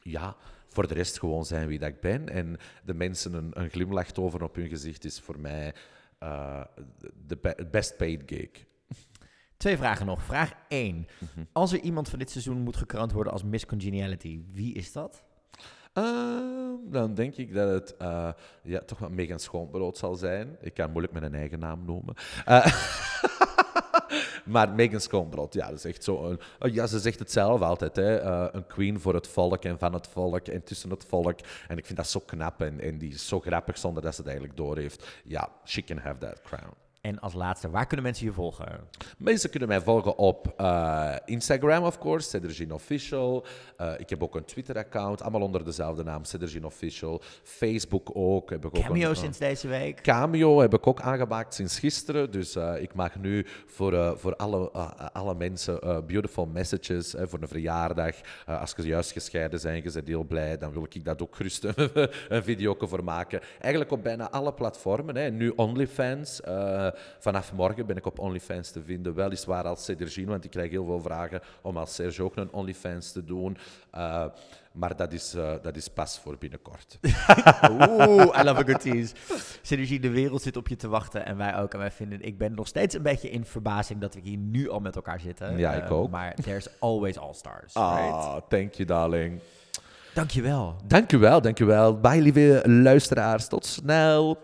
ja, voor de rest gewoon zijn wie dat ik ben. En de mensen een, een glimlach over op hun gezicht is voor mij uh, de best paid gig. Twee vragen nog. Vraag 1. Mhm. Als er iemand van dit seizoen moet gekroond worden als Miss Congeniality, wie is dat? Uh, dan denk ik dat het uh, ja, toch wel Megan Schoonbrood zal zijn. Ik kan moeilijk mijn eigen naam noemen. Uh, [LAUGHS] maar Megan Schoonbrood, ja, dat is echt zo. Oh ja, ze zegt het zelf altijd, hè, uh, een queen voor het volk en van het volk en tussen het volk. En ik vind dat zo knap en, en die is zo grappig zonder dat ze het eigenlijk doorheeft. Ja, she can have that crown. En als laatste, waar kunnen mensen je volgen? Mensen kunnen mij volgen op uh, Instagram, of course, Cedergin Official. Uh, ik heb ook een Twitter-account, allemaal onder dezelfde naam, Cedergin Official. Facebook ook. Heb ik Cameo ook een, sinds deze week. Cameo heb ik ook aangemaakt sinds gisteren. Dus uh, ik mag nu voor, voor alle, alle mensen beautiful messages voor een verjaardag. als je juist gescheiden zijn, je bent heel blij, dan wil ik dat ook gerust [LAUGHS] een video voor maken. Eigenlijk op bijna alle platformen. Hè. Nu OnlyFans vanaf morgen ben ik op OnlyFans te vinden. Weliswaar als Cedergine, want ik krijg heel veel vragen om als Serge ook een OnlyFans te doen. Uh, maar dat is, uh, dat is pas voor binnenkort. [LAUGHS] Oeh, I love a good tease. Synergie, de wereld zit op je te wachten en wij ook. En wij vinden, ik ben nog steeds een beetje in verbazing dat we hier nu al met elkaar zitten. Ja, ik ook. Maar there's always all stars. Ah, right? thank you, darling. Dankjewel. Dankjewel, dankjewel. Bye, lieve luisteraars. Tot snel.